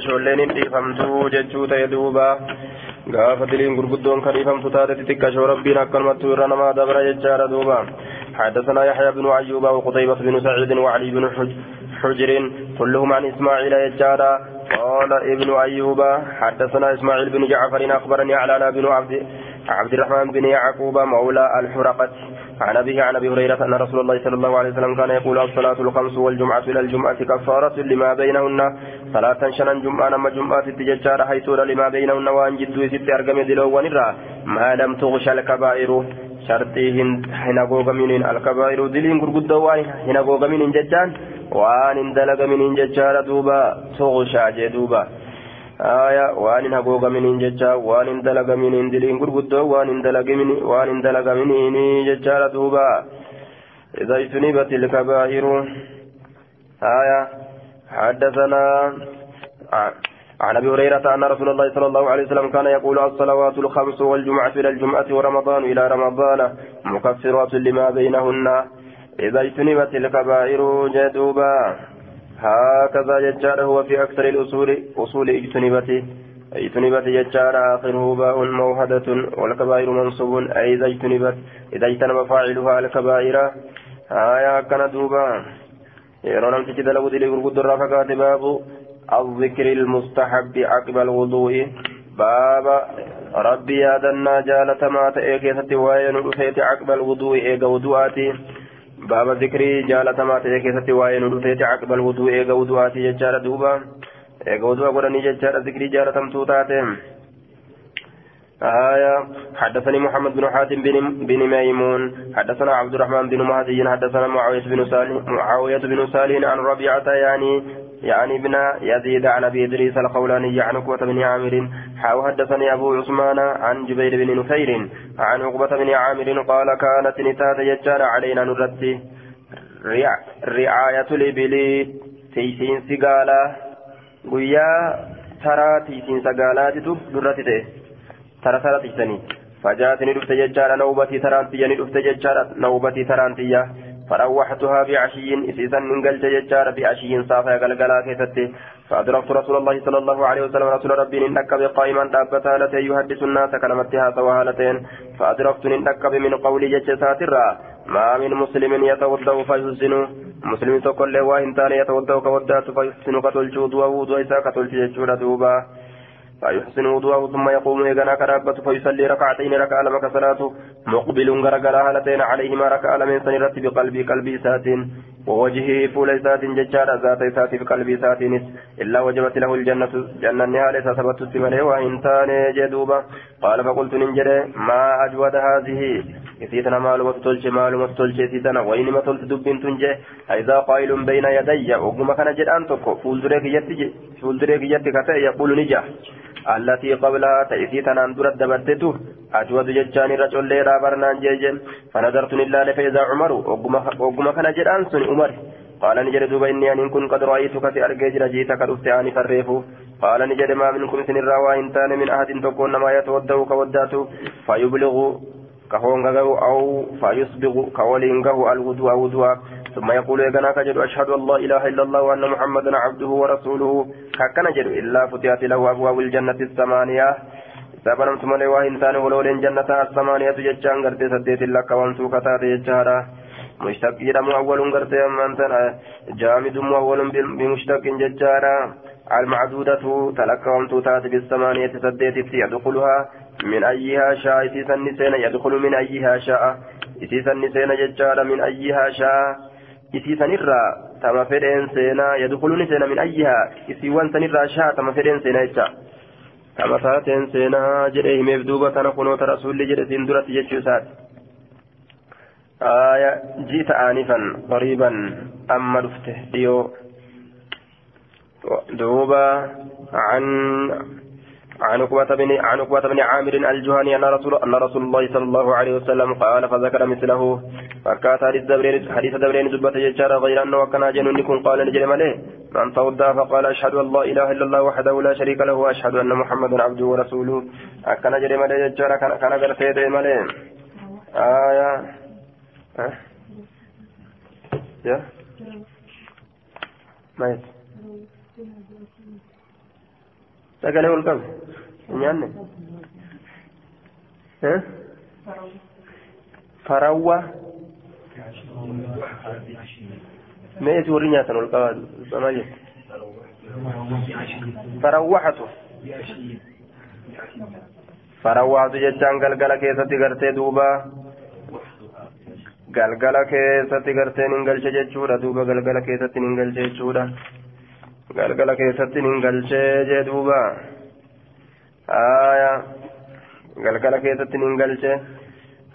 Ijoolleen hin dhiifamtuu jechuu ta'e duuba gaafa diliin gurguddoon kan dhiifamtu taate xixiqqashoo rabbiin akkanumattuu irra namaa dabra jechaadha duuba حدثنا يحيى بن أيوب وقتيبة بن سعيد وعلي بن حجر كلهم عن إسماعيل يجارا قال ابن أيوب حدثنا إسماعيل بن جعفر أخبرني على بن عبد عبد الرحمن بن يعقوب مولى الحرقة عن أبيه عن أبي هريرة أن رسول الله صلى الله عليه وسلم كان يقول الصلاة الخمس والجمعة إلى الجمعة كفارة لما بينهن. صلاة شنا جمعة نما جمعة التججار حيث لما بينهن وأن جدوا ست أرقم دلو ونرى ما لم تغش الكبائر. شرطي هنا غوغمين الكبائر دلين غرغد وان هنا غوغمين ججان. وان دلغ من ججار دوبا. تغشى جدوبا. آية وان هغوغ منين ججا وان دلغ منين دلين غرغدو وان دلغ منين وان دلغ منين ججا دوبا إذا اجتنبت الكبائر آية حدثنا عن ابي هريره ان رسول الله صلى الله عليه وسلم كان يقول الصلوات الخمس والجمعه إلى الجمعه ورمضان إلى رمضان مكفرات لما بينهن اذا اجتنبت الكبائر جدوبا هكذا يجار هو في أكثر الأصول أصول اجتنبته. اجتنبت يجار آخره باء موهدة والكبائر منصوب. أي إذا اجتنبت إذا اجتنب فاعلها الكبائر. آية كان دوبا. يرون أن تجد له دليل القدر رافقات باب الذكر المستحب عقب الوضوء. باب ربي يادنا جالة ما تأكيست وين عقب الوضوء. إيقا وضوءاتي. باب ذكري جالتما waa'ee nu dhufeeti caqbal wuduu eega wudu'aati jechaadha duuba. Eega wudu'a godhanii jechaadha ذكري جالتمtuu taate. آية حدثني محمد بن حاتم بن, بن ميمون حدثنا عبد الرحمن بن مهدي حدثنا معاوية بن صالح معاوية بن صالح عن ربيعة يعني يعني ابن يزيد عن أبي إدريس الخولاني عن عقبة بن عامر حدثني أبو عثمان عن جبير بن نفير عن عقبة بن عامر قال كانت نتات يجار علينا نرتي رعاية الإبل تيسين سقالة ويا ترى تيسين سقالات درتي ترى ترى تيسني. فجاءتني دفت ججارة نوبتي ترانتيا ندفت ججارة نوبتي ترانتيا فروحتها بعشي إسيسا من قلت ججارة بعشي صافا قلقلا كيستي فأدركت رسول الله صلى الله عليه وسلم رسول ربي إنك بقائما دابتا لتي يحدث الناس كلمتها سواهالتين فأدركت إنك من قول ججسات ما من مسلم يتوضأ فيحسن مسلم تقول له وإن تاني يتوضأ كودات فيحسن كتلجو دوا ودوا إسا كتلجو دوبا. فيحسن وضوءه ثم يقوم يغنى كرابة فيصلي ركعتين ركع لمك صلاته. مقبل غرغرا هالتين عليهما ركع لمن سنرت بقلبي قلبي سات. ووجهه فول سات ججار ذات سات بقلبي سات. إلا وجبت له الجنة جنة نهاية ثبت السمنه وإن تان جدوبا قال فقلت ننجر ما أجود هذه؟ إذا معلومة تلج معلومة تلج إذا وإنما تلت دب تنجي. إذا قائل بين يدي وقم كان جدان تكو. فولدريك يتي فولدريك يتي كتا يقول نجا. التي قبلها تأتي تنان درد دبرتته أجود ججاني رجل ليرا برنان جيجن فنظرت لله فإذا عمر. وقم كان جدان سن عمر. قال نجد دوبا إني أن كن قد رأيتك في أرجيج رجيتك الأفتعان فريفو. قال نجد ما منكم سن الروا إن من أحد تكون ما يتوده كوداته فيبلغ كهون أو فيسبغ كولين الوضوء وضوء ثم يقول يا كجد أشهد لا إله إلا الله وأن محمدا عبده ورسوله. ككنا جد إلا فتحت له أبواب الجنة الثمانية. سبنمت ملي واهن تاني ولولين جنة الثمانية جتشان قرتي سديت لك وانسو كتات جتشارا مشتق يدم أول قرتي أمانتنا جامد أول بمشتق جتشارا المعدودة تلك وانتو تات بالثمانية سديت يدخلها. من أيها شاء إسيسا نسينا يدخل من أيها شاء. إسيسا نسينا جتشارا من أيها شاء. إسيسا نرى تما فدين سينا يدخل نسينا من أيها. إسيوان سنرى شاء تما فدين سينا jedhee himeef duuba kana kunoota rasuulli jedhe siin duratti jechuu isaati آية جئت آنفا قريبا أما دفته ديو دوبا عن عن عقبة بن عن عقبة بن عامر الجهني أن رسول أن رسول الله صلى الله عليه وسلم قال فذكر مثله. فكات حديث دبرين حديث دبرين زبة ججارة غير أنه كان جنون قال نجري مليه من توضأ فقال أشهد أن لا إله إلا الله وحده لا شريك له وأشهد أن محمدا عبده ورسوله. أكن نجري مليه ججارة كان كان قرتي مليه آية. ها؟ يا؟ ما sagalee ol qabe nyaanne farawwa mee isi warri nyaatan ol qabaa maal jette farawwaxatu farawwaxatu jechaan galgala keessatti gartee duuba galgala keessatti garteen hin galche jechuudha duuba galgala keessatti hin galche jechuudha galgala keessatti hin galche jee duuba aya. Galgala keessatti hin galche.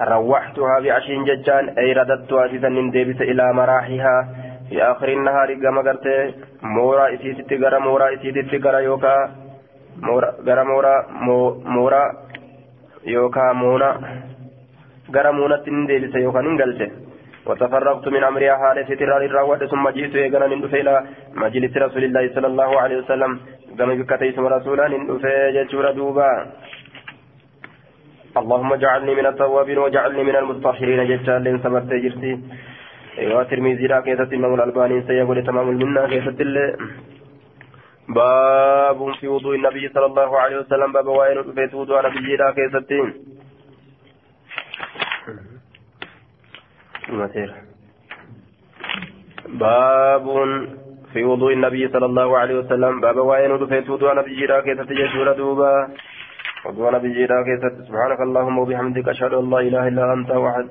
روحتها بعشين ججان أي رددتها سيسن ديبس إلى مراحها في آخر النهار كما قلت مورا إسيتي غرا مورا إسيتي غرا يوكا مورا غرا مورا مورا يوكا مونا غرا مونا تنديبس يوكا ننقلت وتفرغت من أمرها حال سترار الراوة ثم جئت يغنى ندفع إلى مجلس رسول الله صلى الله عليه وسلم كما بكتيس رسولا ندفع ججور دوبا اللهم اجعلني من التوابين واجعلني من المتطهرين ججال لين سبت جرتي ايوا ترمذي را كيسة امام الالباني سيقول تمام المنة كيسة باب في وضوء النبي صلى الله عليه وسلم باب وين في وضوء النبي را كيسة باب في وضوء النبي صلى الله عليه وسلم. باب وين في وضوء النبي را كيسة جسور دوبا. وضوء نبي كيست سبحانك اللهم وبحمدك أشهد أن لا إله إلا أنت وحد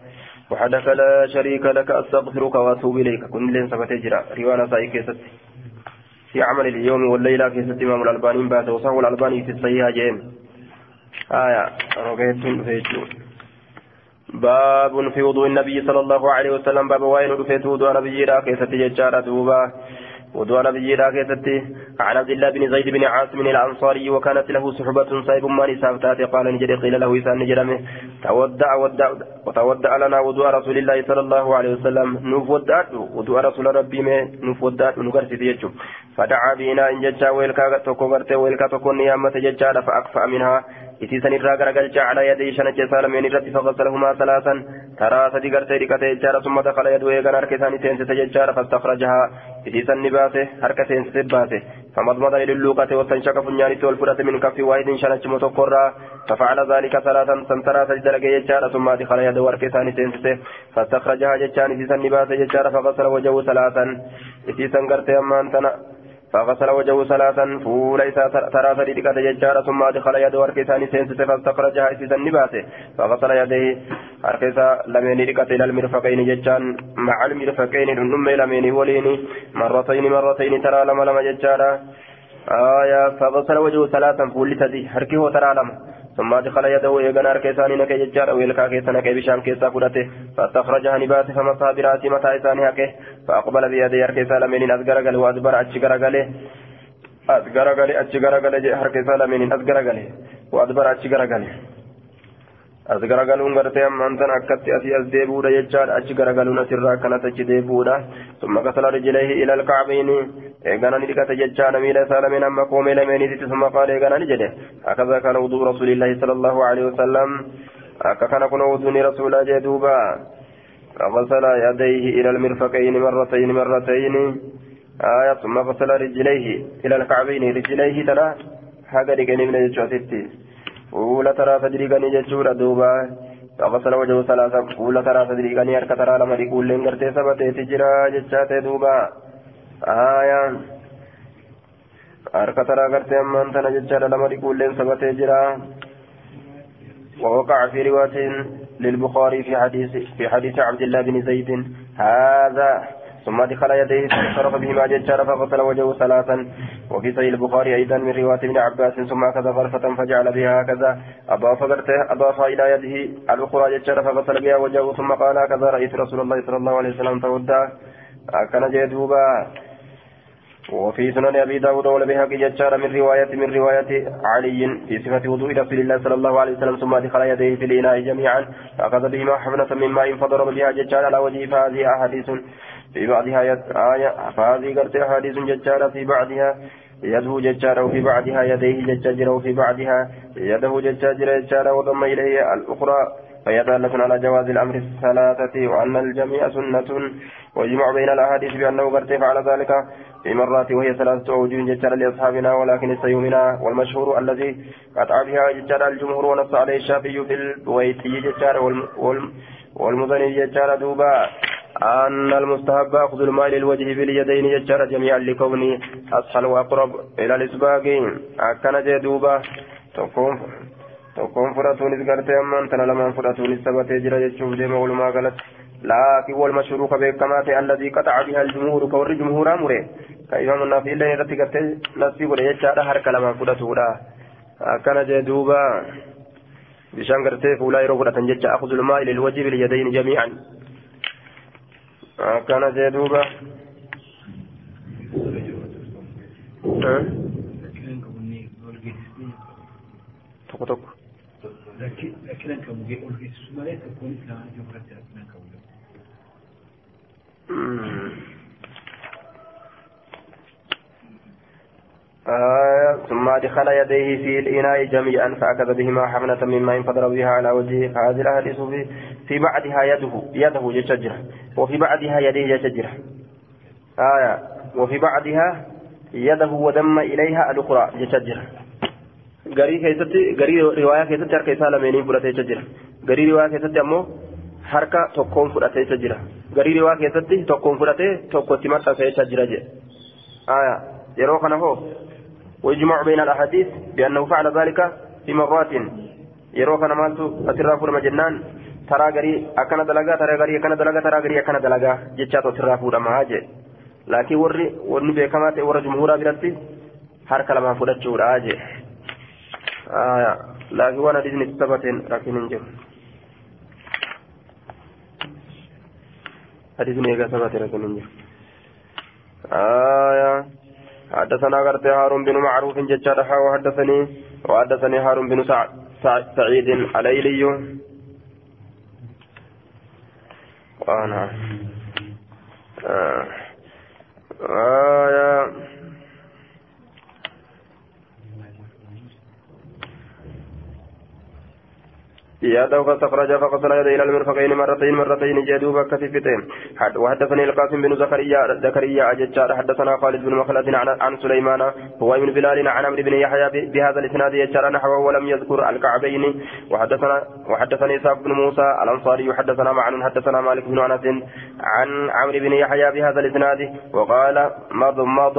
وحدك لا شريك لك أستغفرك وأتوب إليك. كن لين سبت جرا روانا ساي كيست في عمل اليوم والليلة كيست إمام الألباني بعد وصحو الألباني في الصحيحة جيم. آية. رقيت فيجو باب في وضوء النبي صلى الله عليه وسلم. باب وين رفيت وضوء نبي كيست ججارة دوبا. ودوان نبي راكتتي عن عبد الله بن زيد بن عاصم الأنصاري وكانت له صحبة صيب ما نسافتات قال نجري قيل له إسان نجرمه تودع ودع وتودع لنا وضوء رسول الله صلى الله عليه وسلم. نوف ودع رسول ربي ما نوف ودع نقرسي يجو فدعا بنا إن ججا ويلكا تكو غرتي ويلكا تكو نيامة ججا فأكفأ منها. إتيسن الرا غرغلچ على يدي شنج سالمين رت فغسلهما ثلاثا. ترى صدي غرتي ركته جار ثم دخل يده يغن اركسان تنس تججار فاستخرجها. إتيسن نباسه حركتين سباسه فمضمض إلى اللوقة واستنشق فنيان تول فرة من كف واحد شنج متقرا ففعل ذلك ثلاثا سنترى سجد لك ججار ثم دخل يده اركسان تنس فاستخرجها ججان إتيسن نباسه ججار فغسل وجهه ثلاثا إتيسن غرتي أمان فغسل وجهه ثلاثا. فول ترى فريدك ججارة ثم أدخل يده وركسان سينسس فاستخرجها إسيسا نباسه فغسل يديه أركسا لمن ركت إلى المرفقين ججان مع المرفقين نم لمن ولين. مرتين مرتين ترى لما لما ججارة آية فغسل وجهه ثلاثا. فول تدي هركه ترى لما. ثم أدخل يده إيغان أركيساني نكي ججار ويلكا كيسا نكي بشان كيسا فدته فاستخرجها نبات فمسها براسي متى إساني هكي فأقبل بيدي أركيسا لمن أزغرغل وأدبر أتشغرغل أزغرغل أتشغرغل أركيسا لمن أزغرغل وأدبر أتشغرغل as garagaluun gartee ammaan tan akkatti asii as deebuudha jechaadha achi garagaluun asirraa akkanatti achi deebuudha summa kasala rijleehi ila alkacbiini eegana ni dhiqate jechaadha miila isaa lameen amma koomee lameeniititti summa qaala eegana ni jedhe akaza kana wuduu rasuulillahi sala allahu alehi wasalam akka kana kun wuduuni rasuulaa jee duuba غسل يديه إلى المرفقين مرتين مرتين آية ثم غسل رجليه إلى الكعبين رجليه ترى هكذا كان من الجوتيتي fuula taraa sadriiganii jechuudha duuba. غسل وجهه ثلاثة فول ترى صدريقني أرك ترى لما يقول لين قرتي سبتي تجرا دوبا آية أرك ترى قرتي أمان تنا جتشارا لما يقول لين سبتي ووقع في رواية للبخاري في حديث في حديث عبد الله بن زيد. هذا ثم دخل يديه فانصرف بهما ججار فغسل وجهه ثلاثا. وفي صحيح البخاري أيضا من رواية ابن عباس ثم أخذ غرفة فجعل بها هكذا. أضاف أضاف إلى يده الأخرى ججار فغسل بها وجهه ثم قال هكذا رأيت رسول الله صلى الله عليه وسلم تودع كان جدوبا وفي سنن أبي داود والبيهقي ججار من رواية من رواية علي في صفة وضوء رسول الله صلى الله عليه وسلم ثم دخل يديه في الإناء جميعا. فأخذ بهما حفنه من ماء فضرب بها ججار على وجهه فهذه أحاديث في بعضها آية فهذه قرت أحاديث ججارة في بعضها يده ججارة وفي بعضها يديه ججارة وفي بعضها يده ججارة ججارة وضم إليه الأخرى فهي دالة على جواز الأمر الثلاثة وأن الجميع سنة ويجمع بين الأحاديث بأنه قد فعل ذلك في مرات وهي ثلاثة أوجه ججر لأصحابنا ولكن السيومنا والمشهور الذي قطع بها ججر الجمهور ونص عليه الشافعي في البويتي ججر والمزني ججر دوبا. أن المستحب أخذ الماء للوجه باليدين ججر جميعا لكونه أسهل وأقرب إلى الإسباق أكن جدوبا تقوم fudhatuunis gartee ammaan tana lamaan fudhatuunis taphatee jira jechuuf deema walumaa galatti laakiin wal mashhuruu ka beekamaa ta'e alladii qaxaca biha aljumhuuru ka warri jumhuuraa mure ka imamu naafiillee irratti gartee nasii godhe jechaadha harka lamaan fudhatuudha akkana jee duuba bishaan gartee fuulaa yeroo fudhatan akkana jee duuba tokko tokko rakkinan آه ثم أدخل يديه في الإناء جميعا فأخذ بهما حفنة من ماء فضرب بها على وجهه فهذه الأحاديث في, في بعدها يده يده يشجر وفي بعدها يديه يشجر آية وفي بعدها يده ودم إليها الأخرى يشجر garii keessatti garii riwaayaa keessatti harka isaa lameeniin fudhatee jira garii riwaayaa keessatti ammoo harka tokkoon fudhatee jira garii riwaayaa keessatti tokkoon fudhatee tokkotti maxxansee jira jedhe aya yeroo kana hoo ويجمع بين الأحاديث بأنه فعل ذلك في مرات kana maaltu asirraa fuudhama jennaan taraa garii akkana dalagaa taraa garii akkana dalagaa taraa garii akkana dalagaa jechaatu asirraa fuudhama jee laakiin warri wanni beekamaa ta'e warra jumhuuraa biratti harka lamaan fudhachuudha jee آية لكن وأنا ديزني تثبتين لكن انجر حديثني ايقا ثبت لكن انجر آية حدثنا غرت هارون بن معروف ججارها وحدثني وحدثني هارون بن سع... سع... سعيد الايلي وأنا آه. آية يده فاستخرج فغسل يديه إلى المرفقين مرتين مرتين جدوب كثيفتين وحدثني القاسم بن زكريا زكريا أججار. حدثنا خالد بن مخلد عن, عن سليمان هو ابن بلال عن عمرو بن يحيى بهذا الإسناد يجار نحوه ولم يذكر الكعبين. وحدثنا وحدثني إسحاق بن موسى الأنصاري. حدثنا معن حدثنا مالك بن أنس عن عمرو بن يحيى بهذا الإسناد. وقال مضمض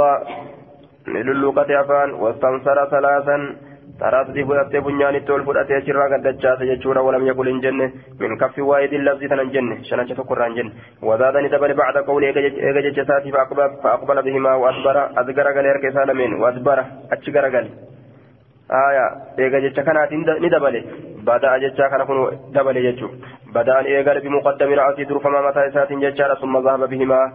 للوقة عفان واستنصر ثلاثا. Taraasdii fudhattee funyaanitti ol fudhatee achirraa gaddachaase jechuudha walam yakul hin jenne. Min kaffi waa'idin labsii tana hin jenne shanacha tokkorraa hin jenne. Wazaadani dabale bacda qawli eega jecha isaatii faaqbala bihimaa waasbara as garagalee harka isaa lameen waasbara achi garagale aya eega jecha kanaatiin ni dabale bada'a jechaa kana kun dabale jechuu bada'an eegale bimuqaddami ra'asii durfamaa mataa isaatiin jechaadha summa zahaba bihimaa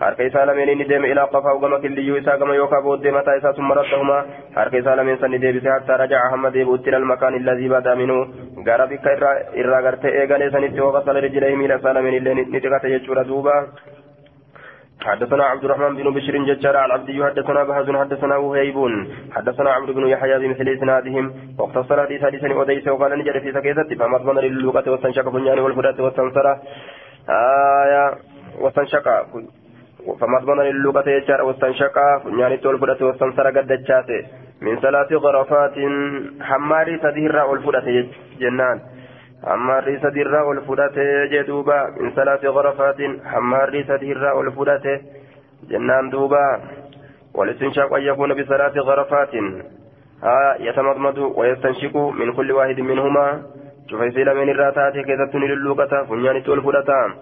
harka isaa lameen inni deeme ilaa qafaa gama killiyyuu isaa gama yookaan booddee mataa isaa summa raddahuma harka isaa lameen sanni deebise hattaa rajaca hamma deebi'utti ilal makaan illazii badaa minuu gara bikka irraa gartee eegalee sanitti hoqasala rijlee miila isaa lameen illee ni xiqate jechuudha duuba حدثنا عبد الرحمن بن بشير ججار العبدي حدثنا بهز حدثنا وهيب. حدثنا عمرو بن يحيى بمثل اسنادهم واقتصر حديث حديث وديس وقال نجد في سكيتة فمضمن للغة واستنشق بنيان والفداة واستنصر. آية واستنشق. فمضمن للغة يجار واستنشق بنيان والفداة واستنصر قد من ثلاث غرفات حماري تدهر والفداة جنان sadirraa ol fudhate jee duuba min salaati ghorafaatin hammaarri sadirraa ol fudhate jennaan duuba والاستنشاق أن يكون بثلاث غرفات. ها يتمضمض ويستنشق من كل واحد منهما. شوف يصير من الراتات كذا تنيل اللوقة فنيان تول فلتا